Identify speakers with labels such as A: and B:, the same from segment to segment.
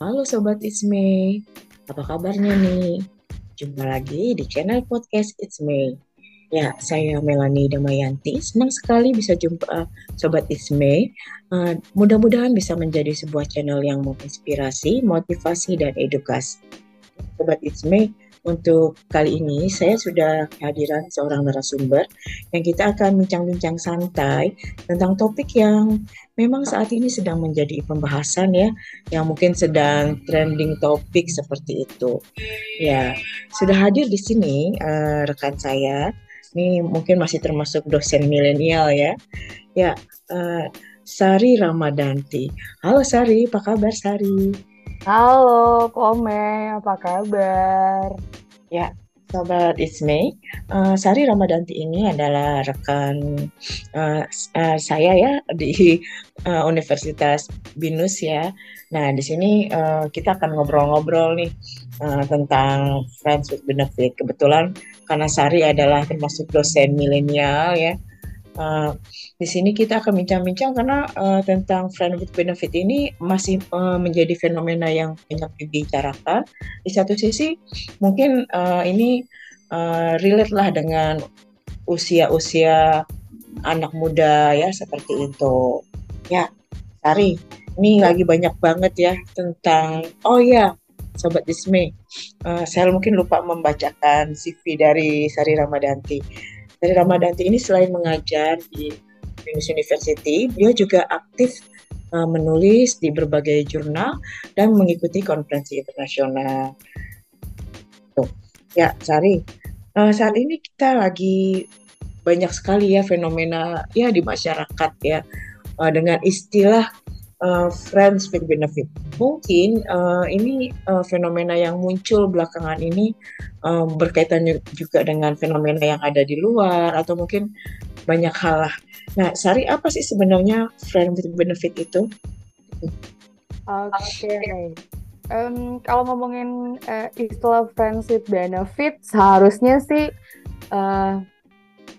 A: Halo Sobat It's Me, apa kabarnya nih? Jumpa lagi di channel podcast It's Me. Ya, saya Melani Damayanti, senang sekali bisa jumpa Sobat It's Me. Uh, mudah-mudahan bisa menjadi sebuah channel yang menginspirasi, motivasi, dan edukasi. Sobat It's untuk kali ini saya sudah kehadiran seorang narasumber yang kita akan bincang-bincang santai tentang topik yang memang saat ini sedang menjadi pembahasan ya, yang mungkin sedang trending topik seperti itu. Ya, sudah hadir di sini uh, rekan saya. Ini mungkin masih termasuk dosen milenial ya. Ya, uh, Sari Ramadanti. Halo Sari, apa kabar Sari?
B: Halo, Kome, apa kabar?
A: Ya, Sobat Isme, uh, Sari Ramadanti ini adalah rekan uh, uh, saya ya di uh, Universitas Binus ya. Nah, di sini uh, kita akan ngobrol-ngobrol nih uh, tentang Friends with Benefit. Kebetulan karena Sari adalah termasuk dosen milenial ya, Uh, di sini kita akan bincang-bincang karena uh, tentang friend with benefit ini masih uh, menjadi fenomena yang banyak dibicarakan. Di satu sisi mungkin uh, ini uh, relate lah dengan usia-usia anak muda ya seperti itu. Ya, Sari, ini lagi banyak banget ya tentang oh ya Sobat Disme, uh, saya mungkin lupa membacakan CV dari Sari Ramadanti dari Ramadanti ini selain mengajar di Venus University, beliau juga aktif uh, menulis di berbagai jurnal dan mengikuti konferensi internasional. Tuh. Ya, Sari, uh, saat ini kita lagi banyak sekali ya fenomena ya di masyarakat ya uh, dengan istilah uh, friends with benefit. Mungkin uh, ini uh, fenomena yang muncul belakangan ini uh, berkaitan juga dengan fenomena yang ada di luar atau mungkin banyak hal lah. Nah, Sari apa sih sebenarnya friend with benefit itu?
B: Oke, okay. um, kalau ngomongin uh, istilah friends benefit, seharusnya sih uh,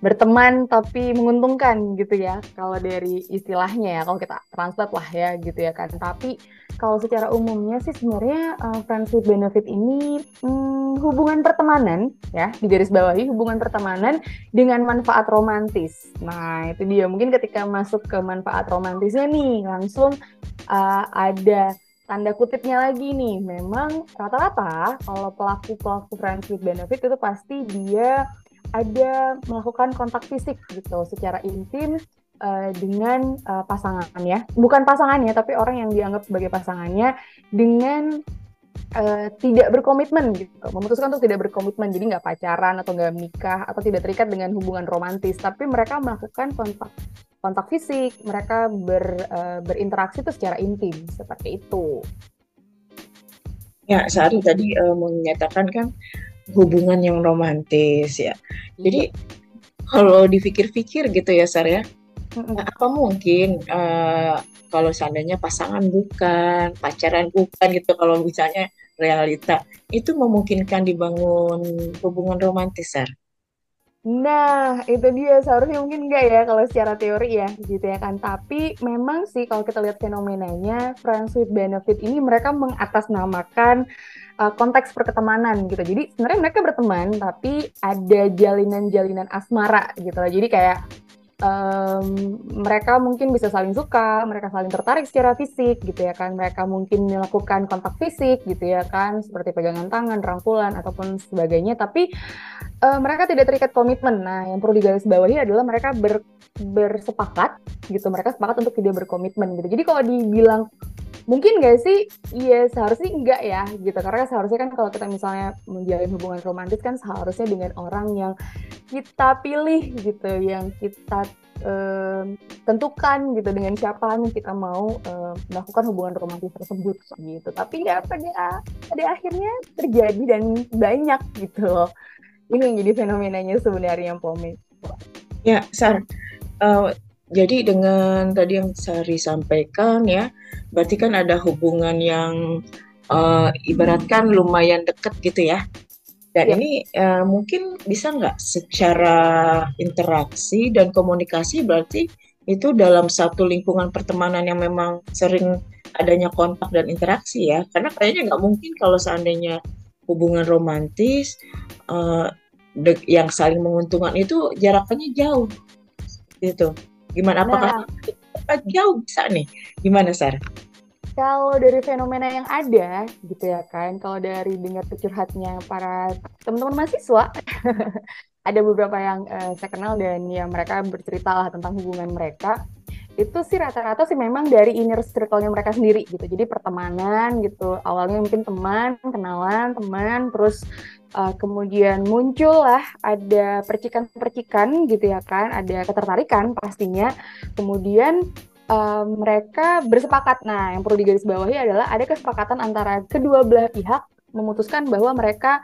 B: berteman tapi menguntungkan gitu ya kalau dari istilahnya ya kalau kita translate lah ya gitu ya kan. Tapi kalau secara umumnya sih sebenarnya uh, friends with benefit ini hmm, hubungan pertemanan ya di garis bawahi hubungan pertemanan dengan manfaat romantis. Nah itu dia. Mungkin ketika masuk ke manfaat romantisnya nih langsung uh, ada tanda kutipnya lagi nih. Memang rata-rata kalau pelaku pelaku friends with benefit itu pasti dia ada melakukan kontak fisik gitu secara intim uh, dengan uh, pasangannya, bukan pasangannya tapi orang yang dianggap sebagai pasangannya dengan uh, tidak berkomitmen gitu, memutuskan untuk tidak berkomitmen, jadi nggak pacaran atau nggak menikah atau tidak terikat dengan hubungan romantis, tapi mereka melakukan kontak kontak fisik, mereka ber, uh, berinteraksi itu secara intim seperti itu.
A: Ya, Sari tadi uh, menyatakan kan hubungan yang romantis ya. Jadi kalau dipikir-pikir gitu ya Sar ya, nah, apa mungkin uh, kalau seandainya pasangan bukan, pacaran bukan gitu kalau misalnya realita itu memungkinkan dibangun hubungan romantis Sar?
B: Nah, itu dia seharusnya mungkin enggak ya kalau secara teori ya gitu ya kan. Tapi memang sih kalau kita lihat fenomenanya friends with benefit ini mereka mengatasnamakan uh, konteks pertemanan gitu. Jadi sebenarnya mereka berteman tapi ada jalinan-jalinan asmara gitu lah. Jadi kayak um, mereka mungkin bisa saling suka, mereka saling tertarik secara fisik gitu ya kan. Mereka mungkin melakukan kontak fisik gitu ya kan, seperti pegangan tangan, rangkulan ataupun sebagainya. Tapi uh, mereka tidak terikat komitmen. Nah, yang perlu digarisbawahi adalah mereka ber, bersepakat gitu. Mereka sepakat untuk tidak berkomitmen gitu. Jadi kalau dibilang mungkin gak sih? Iya seharusnya enggak ya gitu. Karena seharusnya kan kalau kita misalnya menjalin hubungan romantis kan seharusnya dengan orang yang kita pilih gitu. Yang kita um, tentukan gitu. Dengan siapa yang kita mau um, melakukan hubungan romantis tersebut gitu. Tapi nggak pada pada akhirnya terjadi dan banyak gitu loh. Ini yang jadi fenomenanya sebenarnya Pome
A: ya Sar. Uh, jadi dengan tadi yang Sari sampaikan ya, berarti kan ada hubungan yang uh, ibaratkan lumayan dekat gitu ya. Dan ya. ini uh, mungkin bisa nggak secara interaksi dan komunikasi berarti itu dalam satu lingkungan pertemanan yang memang sering adanya kontak dan interaksi ya karena kayaknya nggak mungkin kalau seandainya hubungan romantis uh, yang saling menguntungkan itu jaraknya jauh gitu gimana? Apakah nah. jauh bisa nih? Gimana Sarah
B: kalau dari fenomena yang ada gitu ya kan kalau dari dengar curhatnya para teman-teman mahasiswa ada beberapa yang uh, saya kenal dan ya mereka bercerita lah tentang hubungan mereka itu sih rata-rata sih memang dari inner circle-nya mereka sendiri gitu. Jadi pertemanan gitu. Awalnya mungkin teman, kenalan, teman, terus uh, kemudian muncul lah ada percikan-percikan gitu ya kan, ada ketertarikan pastinya. Kemudian uh, mereka bersepakat. Nah, yang perlu digarisbawahi adalah ada kesepakatan antara kedua belah pihak memutuskan bahwa mereka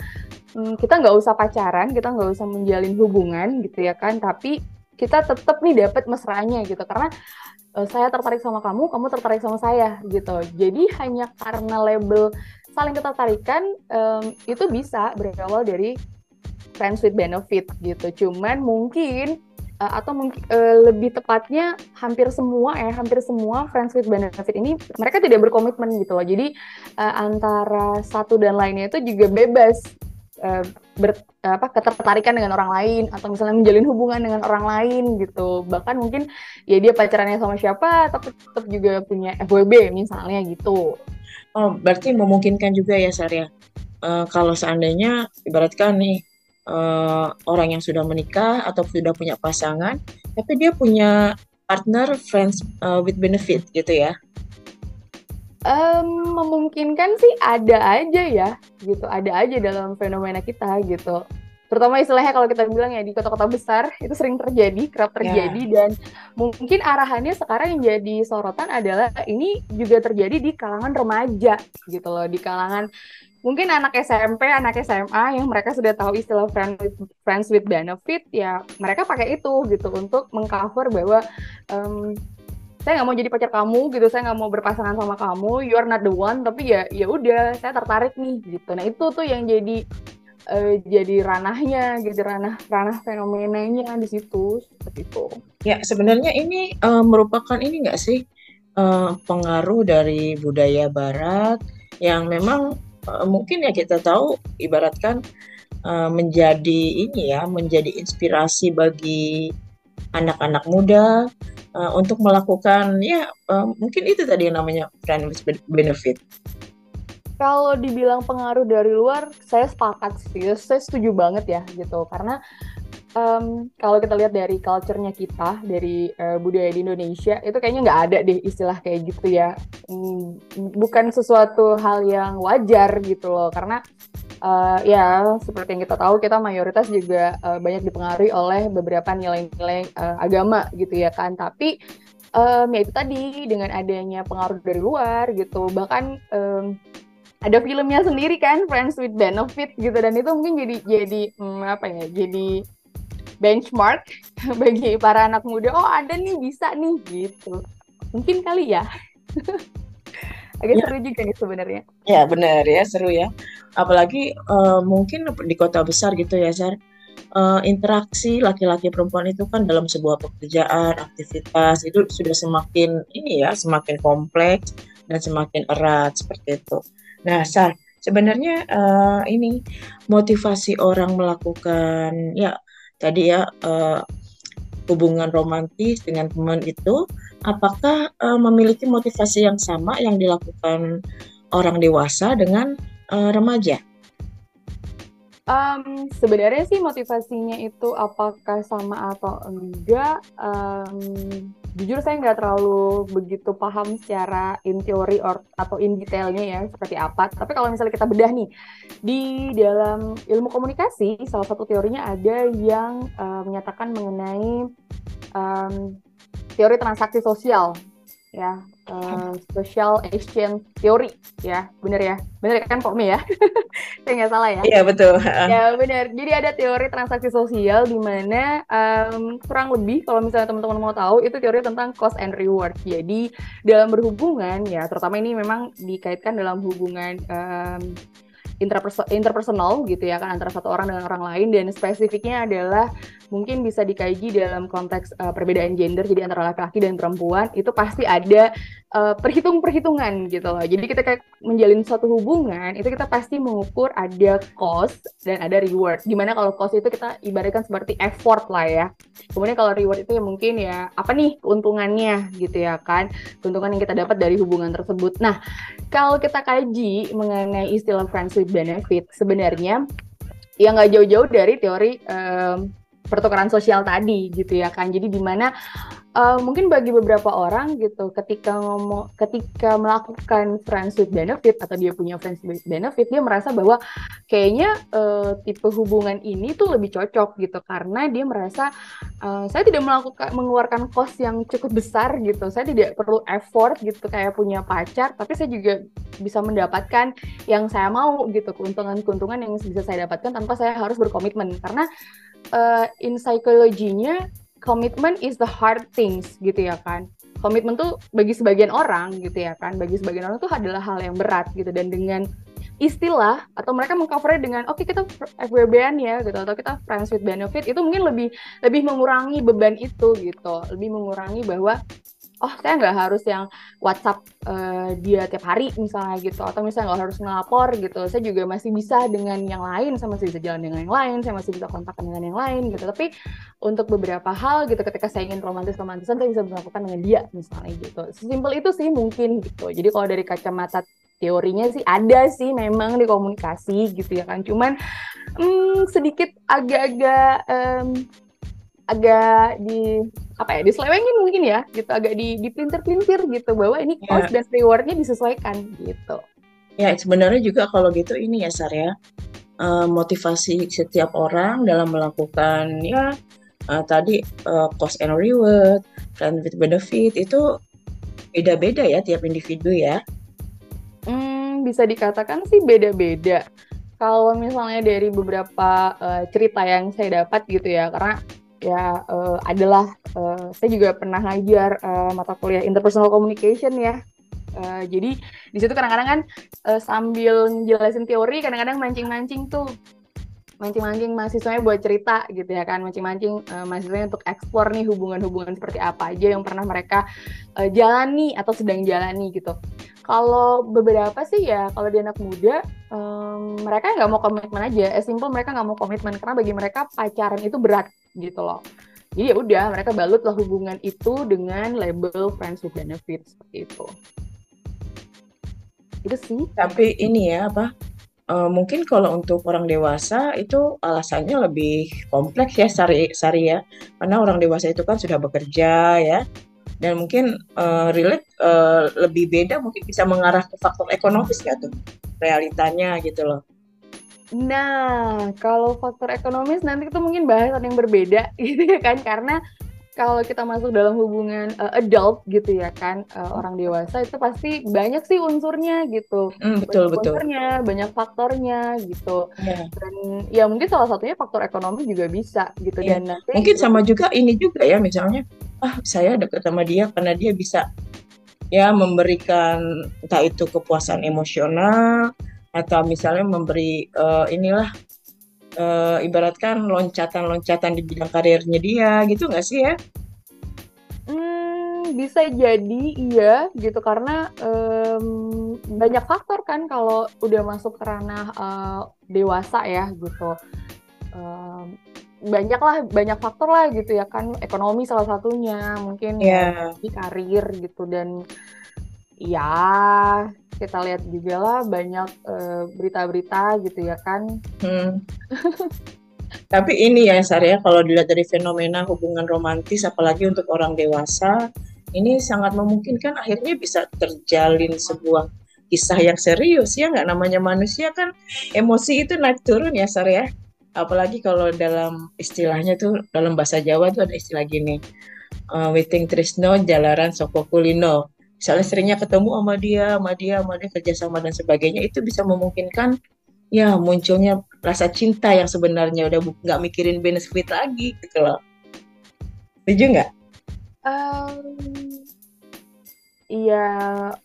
B: hmm, kita nggak usah pacaran, kita nggak usah menjalin hubungan gitu ya kan, tapi kita tetap nih dapat mesranya gitu karena uh, saya tertarik sama kamu, kamu tertarik sama saya gitu. Jadi hanya karena label saling ketertarikan um, itu bisa berawal dari friends with benefit gitu. Cuman mungkin uh, atau mungkin uh, lebih tepatnya hampir semua ya hampir semua friends with benefit ini mereka tidak berkomitmen gitu loh jadi uh, antara satu dan lainnya itu juga bebas uh, ber, apa ketertarikan dengan orang lain atau misalnya menjalin hubungan dengan orang lain gitu. Bahkan mungkin ya dia pacarannya sama siapa tapi tetap juga punya FWB misalnya gitu.
A: Oh berarti memungkinkan juga ya Sarya uh, kalau seandainya ibaratkan nih uh, orang yang sudah menikah atau sudah punya pasangan tapi dia punya partner friends uh, with benefit gitu ya
B: um, memungkinkan sih ada aja ya gitu ada aja dalam fenomena kita gitu terutama istilahnya kalau kita bilang ya di kota-kota besar itu sering terjadi kerap ya. terjadi yeah. dan mungkin arahannya sekarang yang jadi sorotan adalah ini juga terjadi di kalangan remaja gitu loh di kalangan mungkin anak SMP anak SMA yang mereka sudah tahu istilah friends with, friends with benefit ya mereka pakai itu gitu untuk mengcover bahwa um, saya nggak mau jadi pacar kamu gitu saya nggak mau berpasangan sama kamu you are not the one. Tapi ya ya udah saya tertarik nih gitu. Nah itu tuh yang jadi uh, jadi ranahnya gitu ranah ranah fenomenanya di situ seperti itu.
A: Ya sebenarnya ini uh, merupakan ini nggak sih uh, pengaruh dari budaya Barat yang memang uh, mungkin ya kita tahu ibaratkan menjadi ini ya menjadi inspirasi bagi anak-anak muda uh, untuk melakukan ya uh, mungkin itu tadi yang namanya with benefit.
B: Kalau dibilang pengaruh dari luar, saya sepakat sih, saya setuju banget ya gitu karena um, kalau kita lihat dari culture-nya kita, dari uh, budaya di Indonesia, itu kayaknya nggak ada deh istilah kayak gitu ya. Hmm, bukan sesuatu hal yang wajar gitu loh, karena uh, ya seperti yang kita tahu kita mayoritas juga uh, banyak dipengaruhi oleh beberapa nilai-nilai uh, agama gitu ya kan. Tapi um, ya itu tadi dengan adanya pengaruh dari luar gitu. Bahkan um, ada filmnya sendiri kan Friends with Benefit gitu. Dan itu mungkin jadi jadi hmm, apa ya jadi benchmark bagi para anak muda. Oh ada nih bisa nih gitu. Mungkin kali ya. Agak ya. seru juga nih sebenarnya.
A: Ya benar ya seru ya. Apalagi uh, mungkin di kota besar gitu ya Sar. Uh, interaksi laki-laki perempuan itu kan dalam sebuah pekerjaan aktivitas itu sudah semakin ini ya semakin kompleks dan semakin erat seperti itu. Nah Sar sebenarnya uh, ini motivasi orang melakukan ya tadi ya uh, hubungan romantis dengan teman itu apakah uh, memiliki motivasi yang sama yang dilakukan orang dewasa dengan uh, remaja?
B: Um, sebenarnya sih motivasinya itu apakah sama atau enggak, um, jujur saya nggak terlalu begitu paham secara in teori or atau in detailnya ya seperti apa. Tapi kalau misalnya kita bedah nih di dalam ilmu komunikasi, salah satu teorinya ada yang uh, menyatakan mengenai um, teori transaksi sosial ya uh, social exchange theory ya. Bener ya. Bener kan Pak Mi ya? Saya nggak salah ya?
A: Iya betul.
B: Ya bener. Jadi ada teori transaksi sosial di mana um, kurang lebih kalau misalnya teman-teman mau tahu itu teori tentang cost and reward. Jadi dalam berhubungan ya terutama ini memang dikaitkan dalam hubungan um, interpersonal gitu ya kan antara satu orang dengan orang lain. Dan spesifiknya adalah mungkin bisa dikaji dalam konteks uh, perbedaan gender jadi antara laki-laki dan perempuan itu pasti ada uh, perhitung-perhitungan gitu loh. Jadi kita kayak menjalin suatu hubungan itu kita pasti mengukur ada cost dan ada reward. Gimana kalau cost itu kita ibaratkan seperti effort lah ya. Kemudian kalau reward itu ya mungkin ya apa nih keuntungannya gitu ya kan. Keuntungan yang kita dapat dari hubungan tersebut. Nah, kalau kita kaji mengenai istilah friends with benefit sebenarnya ya nggak jauh-jauh dari teori um, pertukaran sosial tadi gitu ya kan. Jadi di mana uh, mungkin bagi beberapa orang gitu ketika ngomong ketika melakukan friends with benefit atau dia punya friends with benefit dia merasa bahwa kayaknya uh, tipe hubungan ini tuh lebih cocok gitu karena dia merasa uh, saya tidak melakukan mengeluarkan cost yang cukup besar gitu. Saya tidak perlu effort gitu kayak punya pacar tapi saya juga bisa mendapatkan yang saya mau gitu keuntungan-keuntungan yang bisa saya dapatkan tanpa saya harus berkomitmen karena uh, in psikologinya komitmen is the hard things gitu ya kan. Komitmen tuh bagi sebagian orang gitu ya kan. Bagi sebagian orang tuh adalah hal yang berat gitu. Dan dengan istilah atau mereka mengcovernya dengan oke okay, kita FWB-an ya gitu. Atau kita friends with benefit itu mungkin lebih lebih mengurangi beban itu gitu. Lebih mengurangi bahwa oh saya nggak harus yang WhatsApp uh, dia tiap hari misalnya gitu atau misalnya nggak harus ngelapor gitu. Saya juga masih bisa dengan yang lain saya masih bisa jalan dengan yang lain saya masih bisa kontak dengan yang lain gitu. Tapi untuk beberapa hal gitu ketika saya ingin romantis romantisan saya bisa melakukan dengan dia misalnya gitu. Sesimpel itu sih mungkin gitu. Jadi kalau dari kacamata teorinya sih ada sih memang di komunikasi gitu ya kan. Cuman hmm, sedikit agak-agak um, agak di apa ya diselewengin mungkin ya gitu agak di dipinter-pintir gitu bahwa ini ya. cost yeah. dan rewardnya disesuaikan gitu
A: ya sebenarnya juga kalau gitu ini ya Sar ya uh, motivasi setiap orang dalam melakukan ya uh, tadi uh, cost and reward dan benefit itu beda-beda ya tiap individu ya
B: hmm, bisa dikatakan sih beda-beda kalau misalnya dari beberapa uh, cerita yang saya dapat gitu ya karena ya uh, adalah uh, saya juga pernah ngajar uh, mata kuliah interpersonal communication ya. Uh, jadi di situ kadang-kadang kan uh, sambil jelasin teori kadang-kadang mancing-mancing tuh mancing-mancing mahasiswanya buat cerita gitu ya kan. Mancing-mancing uh, mahasiswanya untuk eksplor nih hubungan-hubungan seperti apa aja yang pernah mereka uh, jalani atau sedang jalani gitu. Kalau beberapa sih ya kalau di anak muda um, mereka nggak mau komitmen aja. As simple mereka nggak mau komitmen. Karena bagi mereka pacaran itu berat gitu loh. Jadi ya udah mereka balutlah hubungan itu dengan label friends with benefits seperti itu.
A: Itu sih. Tapi ini ya apa Uh, mungkin kalau untuk orang dewasa itu alasannya lebih kompleks ya Sari, Sari ya, karena orang dewasa itu kan sudah bekerja ya, dan mungkin uh, relate uh, lebih beda, mungkin bisa mengarah ke faktor ekonomis ya tuh? Realitanya gitu loh.
B: Nah, kalau faktor ekonomis nanti itu mungkin bahasan yang berbeda gitu ya kan, karena kalau kita masuk dalam hubungan uh, adult gitu ya kan uh, orang dewasa itu pasti banyak sih unsurnya gitu
A: mm, betul banyak betul
B: unsurnya banyak faktornya gitu yeah. dan ya mungkin salah satunya faktor ekonomi juga bisa gitu yeah. dan
A: nanti mungkin sama juga ini juga ya misalnya ah saya dekat sama dia karena dia bisa ya memberikan entah itu kepuasan emosional atau misalnya memberi uh, inilah uh, ibaratkan loncatan-loncatan di bidang karirnya dia gitu nggak sih ya?
B: Hmm, bisa jadi iya gitu karena um, banyak faktor kan kalau udah masuk ke ranah uh, dewasa ya gitu. Um, banyak lah banyak faktor lah gitu ya kan ekonomi salah satunya mungkin yeah. di karir gitu dan ya kita lihat juga lah banyak eh, berita-berita gitu ya kan. Hmm.
A: Tapi ini ya Sarya, kalau dilihat dari fenomena hubungan romantis, apalagi untuk orang dewasa, ini sangat memungkinkan akhirnya bisa terjalin sebuah kisah yang serius ya nggak namanya manusia kan emosi itu naik turun ya Sarya. Apalagi kalau dalam istilahnya tuh dalam bahasa Jawa tuh ada istilah gini, uh, waiting trisno jalaran soko kulino misalnya seringnya ketemu sama dia, sama dia, sama dia kerjasama dan sebagainya itu bisa memungkinkan ya munculnya rasa cinta yang sebenarnya udah nggak mikirin benefit lagi gitu loh. Setuju nggak? Um,
B: iya,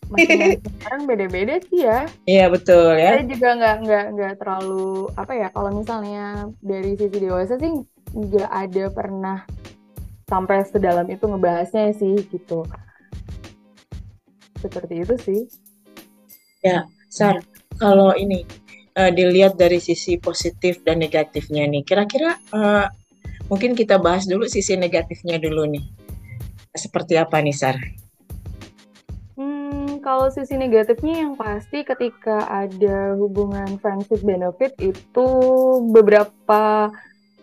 B: masing-masing orang beda-beda sih ya.
A: Iya betul ya.
B: Saya juga nggak nggak nggak terlalu apa ya kalau misalnya dari sisi dewasa sih nggak ada pernah sampai sedalam itu ngebahasnya sih gitu seperti itu sih
A: ya Sar kalau ini uh, dilihat dari sisi positif dan negatifnya nih kira-kira uh, mungkin kita bahas dulu sisi negatifnya dulu nih seperti apa nih Sar?
B: kalau sisi negatifnya yang pasti ketika ada hubungan friendship benefit itu beberapa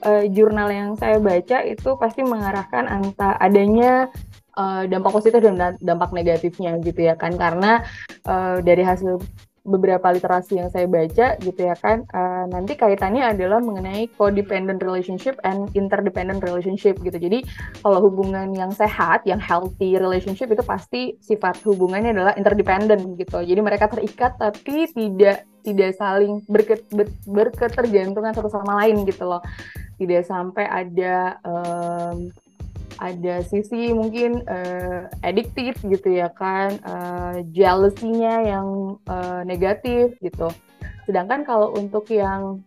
B: uh, jurnal yang saya baca itu pasti mengarahkan anta adanya uh, dampak positif dan dampak negatifnya gitu ya kan. Karena uh, dari hasil beberapa literasi yang saya baca gitu ya kan uh, nanti kaitannya adalah mengenai codependent relationship and interdependent relationship gitu. Jadi kalau hubungan yang sehat yang healthy relationship itu pasti sifat hubungannya adalah interdependent gitu. Jadi mereka terikat tapi tidak tidak saling berket, ber, berketergantungan satu sama lain gitu loh. Tidak sampai ada um, ada sisi mungkin uh, gitu ya kan, uh, jealousy-nya yang uh, negatif gitu. Sedangkan kalau untuk yang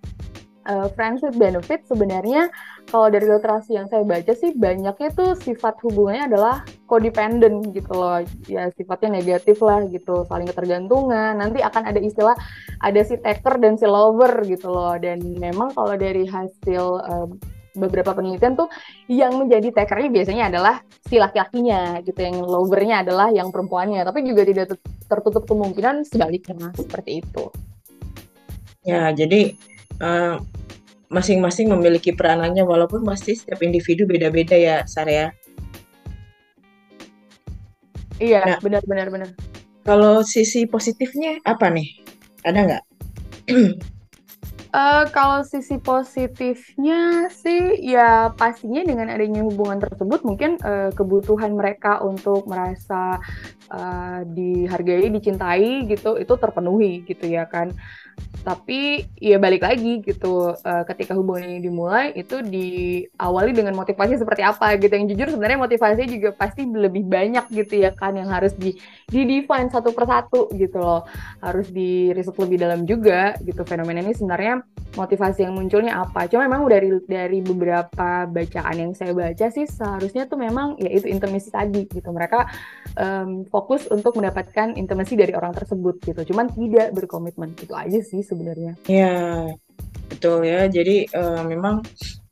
B: uh, friends benefit sebenarnya kalau dari literasi yang saya baca sih banyaknya tuh sifat hubungannya adalah codependent gitu loh. Ya sifatnya negatif lah gitu saling ketergantungan. Nanti akan ada istilah ada si taker dan si lover gitu loh. Dan memang kalau dari hasil uh, beberapa penelitian tuh yang menjadi takernya biasanya adalah si laki-lakinya gitu yang lovernya adalah yang perempuannya tapi juga tidak tertutup kemungkinan sebaliknya seperti itu.
A: Ya jadi eh, masing-masing memiliki peranannya walaupun pasti setiap individu beda-beda ya Sarya
B: iya nah, benar benar benar.
A: kalau sisi positifnya apa nih? Ada nggak
B: Uh, kalau sisi positifnya sih ya pastinya dengan adanya hubungan tersebut mungkin uh, kebutuhan mereka untuk merasa uh, dihargai, dicintai gitu itu terpenuhi gitu ya kan tapi ya balik lagi gitu uh, ketika hubungan ini dimulai itu diawali dengan motivasi seperti apa gitu. Yang jujur sebenarnya motivasinya juga pasti lebih banyak gitu ya kan yang harus di di define satu persatu gitu loh. Harus di riset lebih dalam juga gitu fenomena ini sebenarnya motivasi yang munculnya apa. Cuma memang dari dari beberapa bacaan yang saya baca sih seharusnya tuh memang ya itu intimasi tadi gitu. Mereka um, fokus untuk mendapatkan intimasi dari orang tersebut gitu. Cuman tidak berkomitmen. Itu aja sih sebenarnya.
A: Ya, betul ya. Jadi uh, memang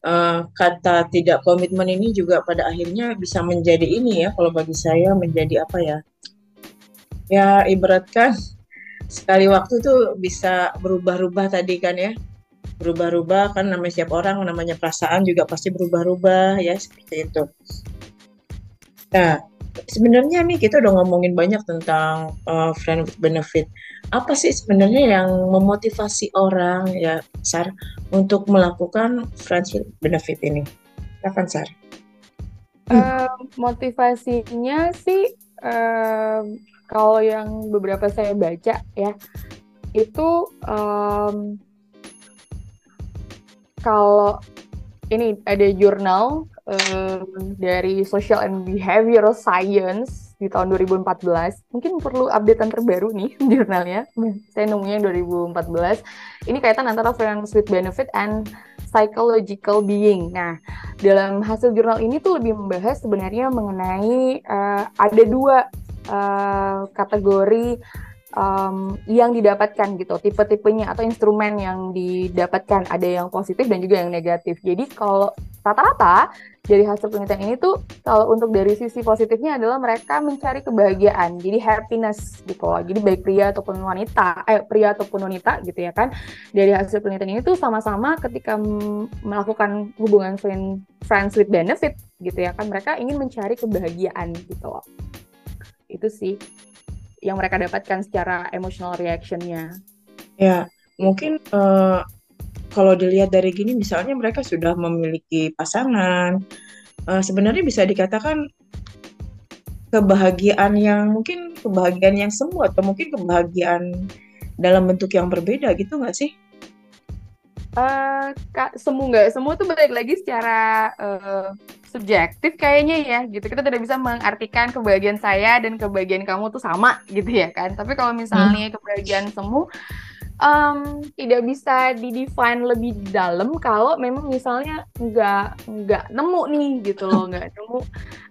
A: uh, kata tidak komitmen ini juga pada akhirnya bisa menjadi ini ya, kalau bagi saya menjadi apa ya? Ya ibaratkan sekali waktu tuh bisa berubah-ubah tadi kan ya berubah-ubah kan namanya siap orang namanya perasaan juga pasti berubah-ubah ya seperti itu. Nah, sebenarnya nih kita udah ngomongin banyak tentang uh, friend with benefit. Apa sih sebenarnya yang memotivasi orang ya Sar untuk melakukan friends with benefit ini? Kapan Sar?
B: Uh, motivasinya sih uh, kalau yang beberapa saya baca ya itu um, kalau ini ada jurnal dari Social and Behavioral Science di tahun 2014. Mungkin perlu updatean terbaru nih jurnalnya. Saya nemunya 2014. Ini kaitan antara friends with benefit and psychological being. Nah, dalam hasil jurnal ini tuh lebih membahas sebenarnya mengenai uh, ada dua uh, kategori um, yang didapatkan gitu, tipe-tipenya atau instrumen yang didapatkan ada yang positif dan juga yang negatif. Jadi kalau rata-rata dari hasil penelitian ini tuh kalau untuk dari sisi positifnya adalah mereka mencari kebahagiaan, jadi happiness gitu loh. Jadi baik pria ataupun wanita, eh pria ataupun wanita gitu ya kan. Dari hasil penelitian ini tuh sama-sama ketika melakukan hubungan friend, friends with benefit gitu ya kan, mereka ingin mencari kebahagiaan gitu loh. Itu sih yang mereka dapatkan secara emotional reactionnya.
A: Ya, mungkin uh, kalau dilihat dari gini, misalnya mereka sudah memiliki pasangan, uh, sebenarnya bisa dikatakan kebahagiaan yang mungkin kebahagiaan yang semu atau mungkin kebahagiaan dalam bentuk yang berbeda gitu nggak sih?
B: Uh, kak, semu nggak semu tuh balik lagi secara uh, subjektif kayaknya ya gitu. Kita tidak bisa mengartikan kebahagiaan saya dan kebahagiaan kamu tuh sama gitu ya kan. Tapi kalau misalnya hmm. kebahagiaan semu um, tidak bisa didefine lebih dalam kalau memang misalnya nggak nggak nemu nih gitu loh. Nggak nemu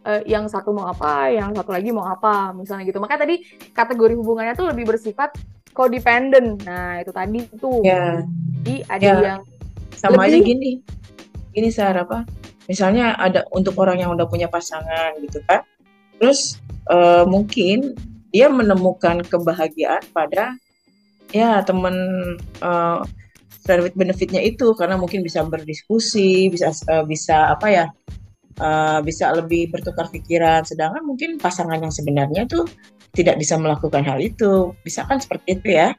B: uh, yang satu mau apa yang satu lagi mau apa misalnya gitu. Makanya tadi kategori hubungannya tuh lebih bersifat codependent. Nah itu tadi tuh.
A: Ya.
B: jadi ada
A: ya.
B: yang
A: sama lebih... aja gini. Gini Sarah apa misalnya ada untuk orang yang udah punya pasangan gitu kan. Terus uh, mungkin dia menemukan kebahagiaan pada ya teman uh, friend with benefitnya itu. Karena mungkin bisa berdiskusi bisa uh, bisa apa ya uh, bisa lebih bertukar pikiran. Sedangkan mungkin pasangan yang sebenarnya tuh tidak bisa melakukan hal itu. Bisa kan seperti itu ya?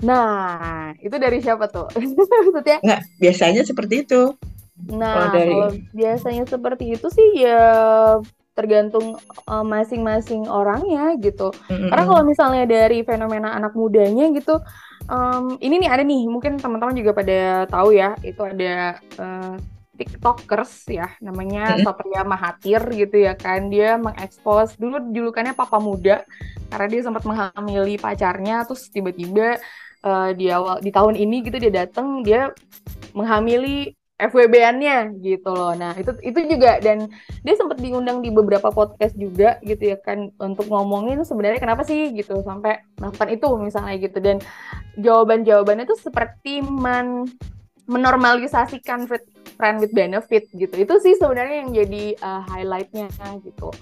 B: Nah itu dari siapa tuh? Maksudnya
A: nggak biasanya seperti itu
B: nah kalau, dari... kalau biasanya seperti itu sih ya tergantung uh, masing-masing orangnya gitu. Mm-hmm. Karena kalau misalnya dari fenomena anak mudanya gitu, um, ini nih ada nih mungkin teman-teman juga pada tahu ya itu ada uh, tiktokers ya namanya mm-hmm. Satria Mahathir gitu ya kan dia mengekspos dulu julukannya Papa Muda karena dia sempat menghamili pacarnya terus tiba-tiba uh, di awal di tahun ini gitu dia datang dia menghamili FWB-annya gitu loh. Nah, itu itu juga dan dia sempat diundang di beberapa podcast juga gitu ya kan untuk ngomongin sebenarnya kenapa sih gitu sampai melakukan itu misalnya gitu dan jawaban-jawabannya itu seperti men menormalisasikan friend with benefit gitu. Itu sih sebenarnya yang jadi uh, highlightnya gitu.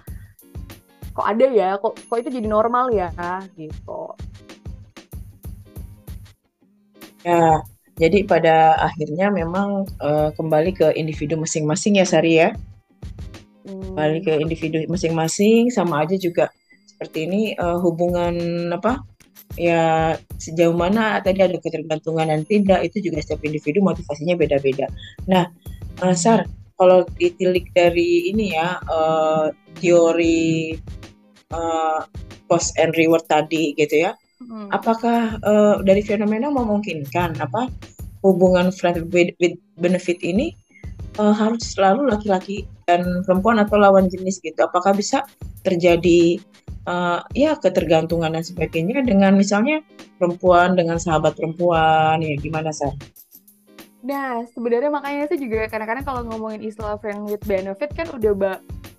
B: Kok ada ya? Kok kok itu jadi normal ya gitu.
A: Ya, jadi pada akhirnya memang uh, kembali ke individu masing-masing ya Sari ya. Hmm. Kembali ke individu masing-masing sama aja juga seperti ini uh, hubungan apa ya sejauh mana tadi ada ketergantungan dan tidak itu juga setiap individu motivasinya beda-beda. Nah, uh, Sar, kalau ditilik dari ini ya uh, teori uh, cost and reward tadi gitu ya, Hmm. Apakah uh, dari fenomena memungkinkan apa hubungan friend with, with benefit ini uh, harus selalu laki-laki dan perempuan atau lawan jenis gitu? Apakah bisa terjadi uh, ya ketergantungan dan sebagainya dengan misalnya perempuan dengan sahabat perempuan ya gimana sih?
B: Nah, sebenarnya makanya saya juga kadang-kadang kalau ngomongin istilah friend with benefit kan udah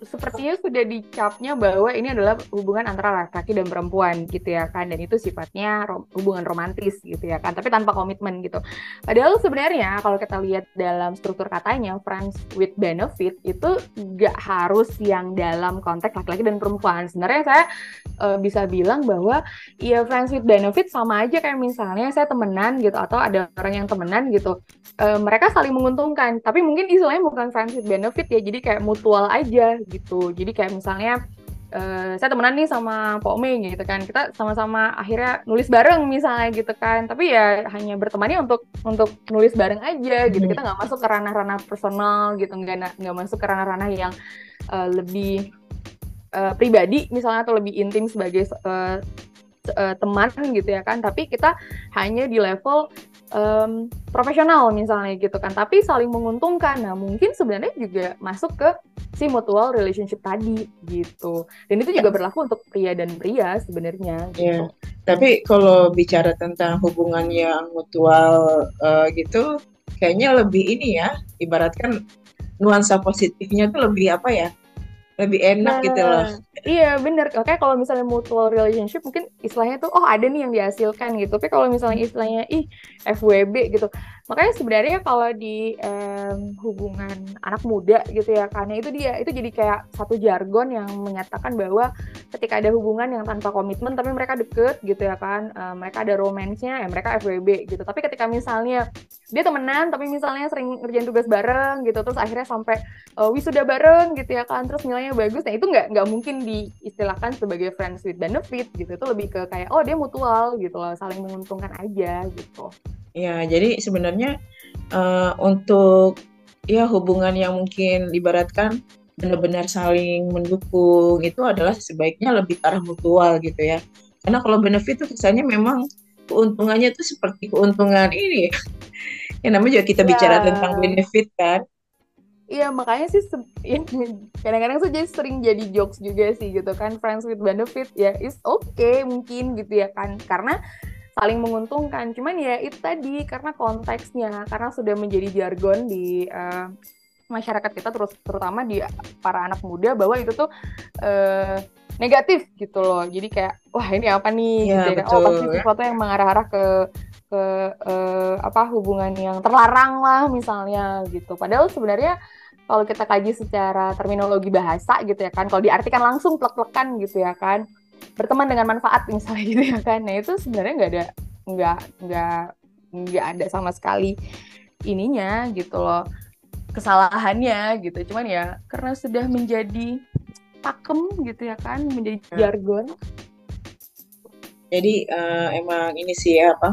B: sepertinya sudah dicapnya bahwa ini adalah hubungan antara laki-laki dan perempuan gitu ya kan. Dan itu sifatnya rom hubungan romantis gitu ya kan. Tapi tanpa komitmen gitu. Padahal sebenarnya kalau kita lihat dalam struktur katanya friends with benefit itu gak harus yang dalam konteks laki-laki dan perempuan. Sebenarnya saya uh, bisa bilang bahwa ya friends with benefit sama aja kayak misalnya saya temenan gitu atau ada orang yang temenan gitu. Uh, mereka saling menguntungkan. Tapi mungkin istilahnya bukan friends with benefit ya. Jadi kayak mutual aja gitu. Jadi kayak misalnya uh, saya temenan nih sama Pak Ome gitu kan. Kita sama-sama akhirnya nulis bareng misalnya gitu kan. Tapi ya hanya bertemannya untuk untuk nulis bareng aja gitu. Kita nggak masuk ke ranah-ranah personal gitu. Nggak nggak masuk ke ranah-ranah yang uh, lebih uh, pribadi misalnya atau lebih intim sebagai uh, uh, teman gitu ya kan. Tapi kita hanya di level um, profesional misalnya gitu kan tapi saling menguntungkan nah mungkin sebenarnya juga masuk ke si mutual relationship tadi gitu dan itu juga berlaku untuk pria dan pria sebenarnya
A: gitu. Yeah. tapi kalau bicara tentang hubungan yang mutual uh, gitu kayaknya lebih ini ya ibaratkan nuansa positifnya tuh lebih apa ya lebih enak nah, gitu loh.
B: Iya bener. Oke kalau misalnya mutual relationship mungkin istilahnya tuh oh ada nih yang dihasilkan gitu. Tapi kalau misalnya istilahnya ih FWB gitu. Makanya sebenarnya kalau di um, hubungan anak muda gitu ya karena itu dia itu jadi kayak satu jargon yang menyatakan bahwa ketika ada hubungan yang tanpa komitmen tapi mereka deket gitu ya kan. Um, mereka ada romansnya ya mereka FWB gitu. Tapi ketika misalnya dia temenan tapi misalnya sering ngerjain tugas bareng gitu terus akhirnya sampai uh, wisuda bareng gitu ya kan terus nilainya bagus nah itu nggak nggak mungkin diistilahkan sebagai friends with benefit gitu itu lebih ke kayak oh dia mutual gitu loh saling menguntungkan aja gitu
A: ya jadi sebenarnya uh, untuk ya hubungan yang mungkin ibaratkan benar-benar saling mendukung itu adalah sebaiknya lebih ke arah mutual gitu ya. Karena kalau benefit itu kesannya memang keuntungannya itu seperti keuntungan ini. Ya namanya juga kita bicara ya. tentang benefit kan.
B: Iya makanya sih ya, kadang-kadang tuh jadi sering jadi jokes juga sih gitu kan. Friends with benefit ya is okay mungkin gitu ya kan. Karena saling menguntungkan. Cuman ya itu tadi karena konteksnya, karena sudah menjadi jargon di uh, masyarakat kita terus terutama di para anak muda bahwa itu tuh uh, negatif gitu loh. Jadi kayak wah ini apa nih?
A: Ya,
B: gitu.
A: betul,
B: oh pasti sesuatu yang mengarah-arah ke ke uh, apa hubungan yang terlarang lah misalnya gitu. Padahal sebenarnya kalau kita kaji secara terminologi bahasa gitu ya kan, kalau diartikan langsung plek-plekan gitu ya kan, berteman dengan manfaat misalnya gitu ya kan, nah itu sebenarnya nggak ada nggak nggak nggak ada sama sekali ininya gitu loh kesalahannya gitu, cuman ya karena sudah menjadi pakem gitu ya kan, menjadi ya. jargon.
A: Jadi uh, emang ini sih ya apa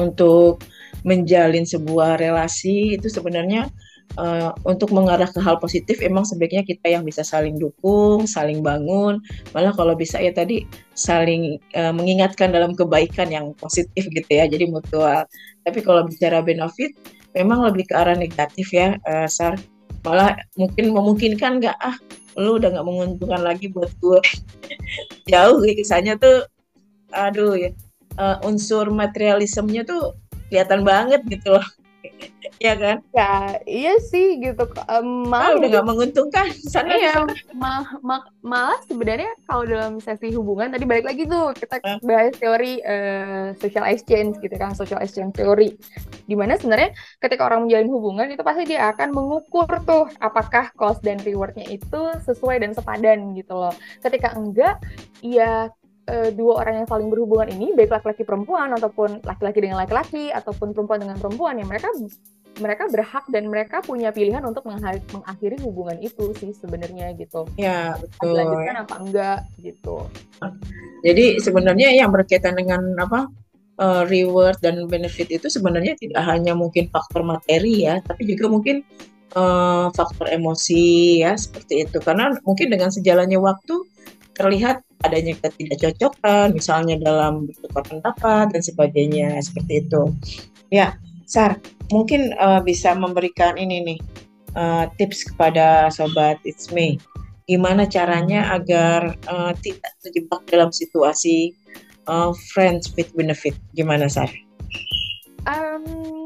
A: untuk menjalin sebuah relasi itu sebenarnya uh, untuk mengarah ke hal positif emang sebaiknya kita yang bisa saling dukung, saling bangun, malah kalau bisa ya tadi saling uh, mengingatkan dalam kebaikan yang positif gitu ya, jadi mutual. Tapi kalau bicara benefit memang lebih ke arah negatif ya, uh, Sar. Malah mungkin memungkinkan nggak ah lu udah nggak menguntungkan lagi buat gue jauh kesannya tuh. Aduh ya. Uh, unsur materialismenya tuh kelihatan banget gitu loh ya kan?
B: Ya iya sih gitu. Um, malah
A: oh, udah nggak menguntungkan.
B: Sana ya mal, mal, malah sebenarnya kalau dalam sesi hubungan tadi balik lagi tuh kita bahas teori uh, social exchange gitu kan social exchange teori. Di mana sebenarnya ketika orang menjalin hubungan itu pasti dia akan mengukur tuh apakah cost dan rewardnya itu sesuai dan sepadan gitu loh. Ketika enggak ya uh, dua orang yang saling berhubungan ini baik laki-laki perempuan ataupun laki-laki dengan laki-laki ataupun perempuan dengan perempuan ya mereka mereka berhak dan mereka punya pilihan untuk mengakhiri hubungan itu sih sebenarnya gitu.
A: Ya betul.
B: Dilanjutkan apa enggak gitu.
A: Jadi sebenarnya yang berkaitan dengan apa uh, reward dan benefit itu sebenarnya tidak hanya mungkin faktor materi ya, tapi juga mungkin uh, faktor emosi ya seperti itu. Karena mungkin dengan sejalannya waktu terlihat adanya ketidakcocokan, misalnya dalam bertukar pendapat dan sebagainya seperti itu. Ya, Sar, mungkin uh, bisa memberikan ini nih uh, tips kepada sobat It's Me. Gimana caranya agar uh, tidak terjebak dalam situasi uh, friends with benefit? Gimana, Sar?
B: Um,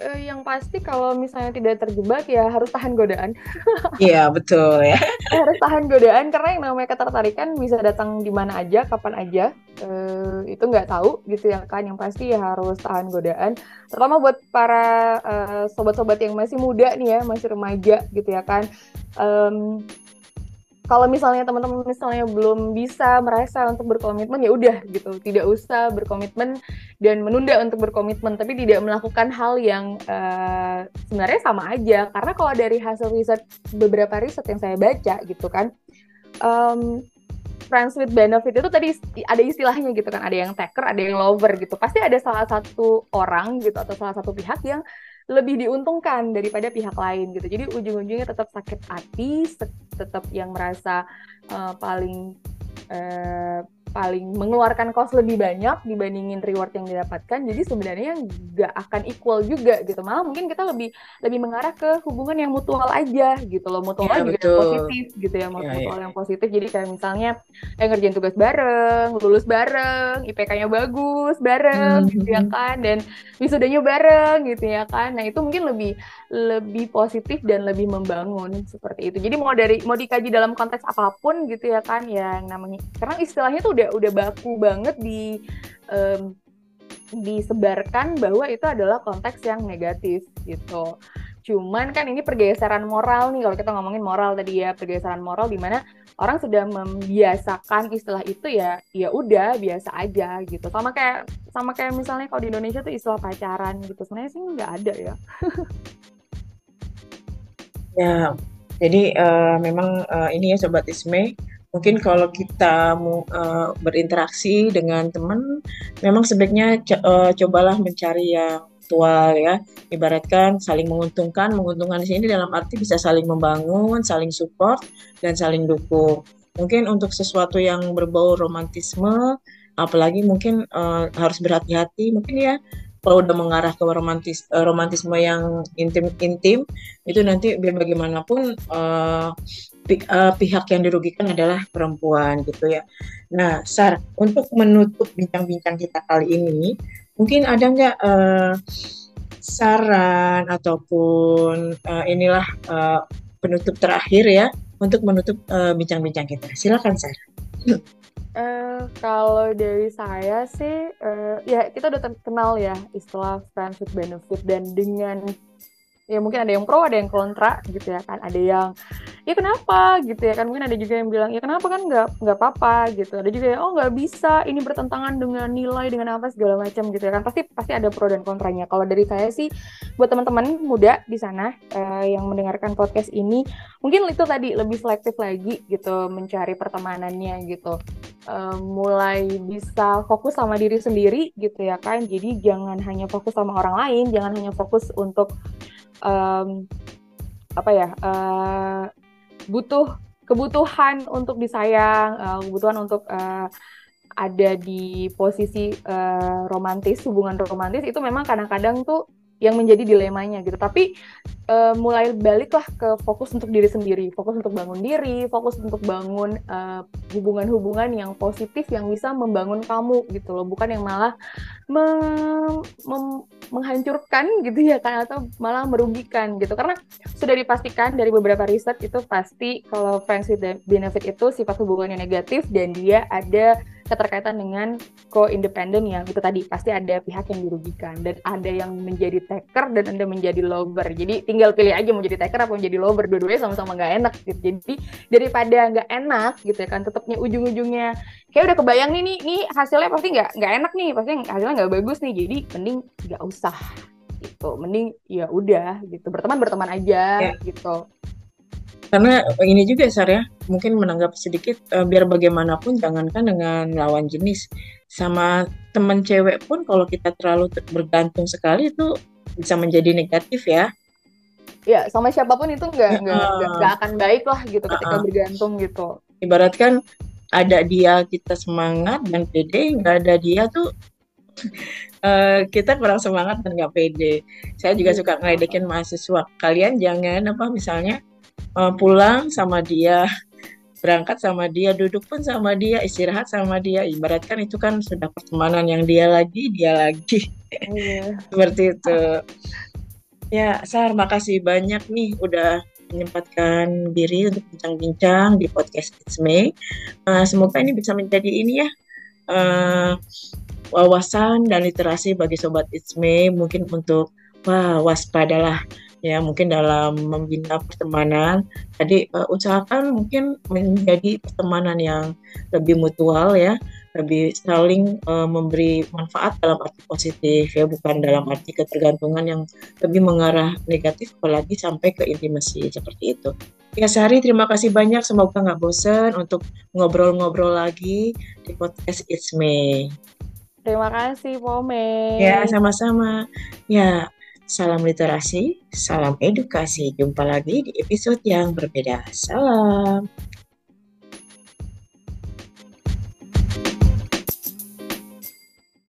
B: uh, yang pasti kalau misalnya tidak terjebak ya harus tahan godaan.
A: Iya betul ya.
B: harus tahan godaan karena yang namanya ketertarikan bisa datang di mana aja, kapan aja. Uh, itu nggak tahu gitu ya kan. Yang pasti ya harus tahan godaan. Terutama buat para uh, sobat-sobat yang masih muda nih ya, masih remaja gitu ya kan. Um, kalau misalnya teman-teman misalnya belum bisa merasa untuk berkomitmen ya udah gitu. Tidak usah berkomitmen dan menunda untuk berkomitmen tapi tidak melakukan hal yang uh, sebenarnya sama aja. Karena kalau dari hasil riset beberapa riset yang saya baca gitu kan um, friends with benefit itu tadi ada istilahnya gitu kan. Ada yang taker ada yang lover gitu. Pasti ada salah satu orang gitu atau salah satu pihak yang lebih diuntungkan daripada pihak lain gitu. Jadi ujung-ujungnya tetap sakit hati, tetap yang merasa uh, paling uh, paling mengeluarkan cost lebih banyak dibandingin reward yang didapatkan. Jadi sebenarnya nggak akan equal juga gitu. Malah mungkin kita lebih lebih mengarah ke hubungan yang mutual aja gitu loh. Mutual ya, juga yang positif gitu ya, ya mutual ya, yang positif. Jadi kayak misalnya eh, ngerjain tugas bareng lulus bareng IPK-nya bagus bareng hmm. gitu ya kan dan wisudanya bareng gitu ya kan. Nah itu mungkin lebih lebih positif dan lebih membangun seperti itu. Jadi mau dari mau dikaji dalam konteks apa pun gitu ya kan yang namanya karena istilahnya tuh udah udah baku banget di um, disebarkan bahwa itu adalah konteks yang negatif gitu. Cuman kan ini pergeseran moral nih kalau kita ngomongin moral tadi ya pergeseran moral di mana orang sudah membiasakan istilah itu ya ya udah biasa aja gitu. Sama kayak sama kayak misalnya kalau di Indonesia tuh istilah pacaran gitu. Sebenarnya sih nggak ada ya.
A: ya, jadi uh, memang uh, ini ya sobat Isme mungkin kalau kita uh, berinteraksi dengan teman, memang sebaiknya uh, cobalah mencari yang tua ya. Ibaratkan saling menguntungkan, menguntungkan di sini dalam arti bisa saling membangun, saling support dan saling dukung. Mungkin untuk sesuatu yang berbau romantisme, apalagi mungkin uh, harus berhati-hati, mungkin ya kalau udah mengarah ke romantis uh, romantisme yang intim intim itu nanti biar bagaimanapun uh, uh, pihak yang dirugikan adalah perempuan gitu ya. Nah, Sar, untuk menutup bincang-bincang kita kali ini, mungkin ada nggak uh, saran ataupun uh, inilah uh, penutup terakhir ya untuk menutup bincang-bincang uh, kita. Silakan, Sar.
B: Uh, kalau dari saya sih, uh, ya kita udah kenal ya istilah friendship benefit dan dengan ya mungkin ada yang pro ada yang kontra gitu ya kan ada yang ya kenapa? Gitu ya kan. Mungkin ada juga yang bilang ya kenapa kan nggak nggak apa-apa gitu. Ada juga yang oh nggak bisa ini bertentangan dengan nilai dengan apa segala macam gitu ya kan. Pasti pasti ada pro dan kontranya. Kalau dari saya sih buat teman-teman muda di sana uh, yang mendengarkan podcast ini mungkin itu tadi lebih selektif lagi gitu mencari pertemanannya gitu. Uh, mulai bisa fokus sama diri sendiri gitu ya kan. Jadi jangan hanya fokus sama orang lain jangan hanya fokus untuk um, apa ya uh, butuh kebutuhan untuk disayang, uh, kebutuhan untuk uh, ada di posisi uh, romantis, hubungan romantis itu memang kadang-kadang tuh yang menjadi dilemanya gitu. Tapi uh, mulai baliklah ke fokus untuk diri sendiri, fokus untuk bangun diri, fokus untuk bangun hubungan hubungan-hubungan yang positif yang bisa membangun kamu gitu loh, bukan yang malah mem mem menghancurkan gitu ya kan atau malah merugikan gitu. Karena sudah dipastikan dari beberapa riset itu pasti kalau friends with benefit itu sifat hubungannya negatif dan dia ada keterkaitan dengan co-independent yang itu tadi. Pasti ada pihak yang dirugikan dan ada yang menjadi taker dan ada menjadi lover. Jadi tinggal pilih aja mau jadi taker apa menjadi lover. Dua-duanya sama-sama nggak enak gitu. Jadi daripada nggak enak gitu ya kan tetapnya ujung-ujungnya. Kayak udah kebayang nih nih, nih hasilnya pasti nggak nggak enak nih pasti hasilnya nggak bagus nih. Jadi mending nggak usah gitu. Mending ya udah gitu. Berteman berteman aja ya. gitu
A: karena ini juga Sar ya, mungkin menanggap sedikit uh, biar bagaimanapun jangankan dengan lawan jenis sama teman cewek pun kalau kita terlalu bergantung sekali itu bisa menjadi negatif ya.
B: Ya, sama siapa pun itu nggak uh, akan baik lah gitu ketika uh, bergantung gitu.
A: Ibaratkan ada dia kita semangat dan pede, nggak ada dia tuh uh, kita kurang semangat dan nggak pede. Saya juga suka ngeledekin mahasiswa. Kalian jangan apa misalnya uh, pulang sama dia berangkat sama dia duduk pun sama dia istirahat sama dia. Ibaratkan itu kan sudah pertemanan yang dia lagi dia lagi. Yeah. seperti itu. Ya Sar makasih banyak nih udah menyempatkan diri untuk bincang-bincang di podcast It's Me. Uh, semoga ini bisa menjadi ini ya uh, wawasan dan literasi bagi sobat It's Me. Mungkin untuk wah waspadalah ya mungkin dalam membina pertemanan. Tadi uh, usahakan mungkin menjadi pertemanan yang lebih mutual ya lebih saling uh, memberi manfaat dalam arti positif ya bukan dalam arti ketergantungan yang lebih mengarah negatif apalagi sampai ke intimasi seperti itu. Ya Sari terima kasih banyak. Semoga nggak bosan untuk ngobrol-ngobrol lagi di podcast It's Me.
B: Terima kasih Pome.
A: Ya, sama-sama. Ya, Salam literasi, salam edukasi. Jumpa lagi di episode yang berbeda. Salam.